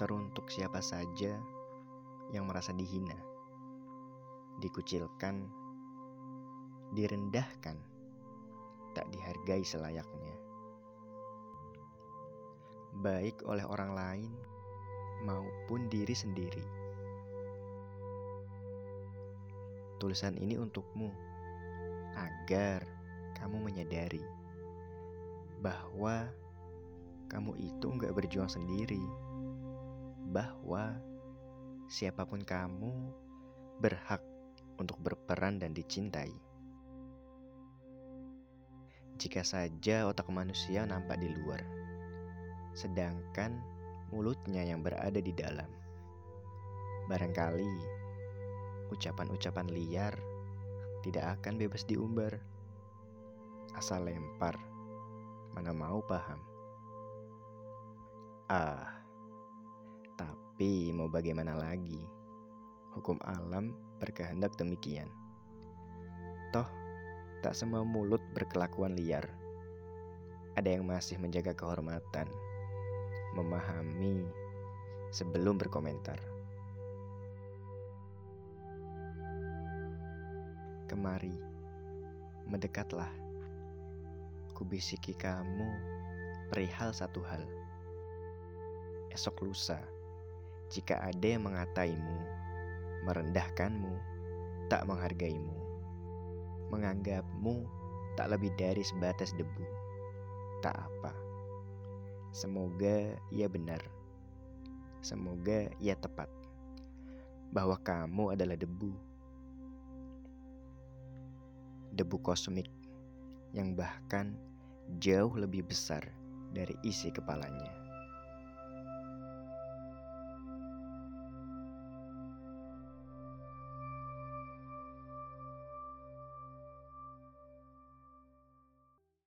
teruntuk siapa saja yang merasa dihina, dikucilkan, direndahkan, tak dihargai selayaknya. Baik oleh orang lain maupun diri sendiri. Tulisan ini untukmu agar kamu menyadari bahwa kamu itu nggak berjuang sendiri, bahwa siapa pun kamu berhak untuk berperan dan dicintai. Jika saja otak manusia nampak di luar, sedangkan mulutnya yang berada di dalam. Barangkali ucapan-ucapan liar tidak akan bebas diumbar. Asal lempar, mana mau paham. Ah, tapi mau bagaimana lagi? Hukum alam berkehendak demikian. Toh, tak semua mulut berkelakuan liar. Ada yang masih menjaga kehormatan, memahami sebelum berkomentar. Kemari, mendekatlah. Kubisiki kamu perihal satu hal esok lusa, jika ada yang mengataimu, merendahkanmu, tak menghargaimu, menganggapmu tak lebih dari sebatas debu, tak apa. Semoga ia benar, semoga ia tepat, bahwa kamu adalah debu, debu kosmik yang bahkan jauh lebih besar dari isi kepalanya.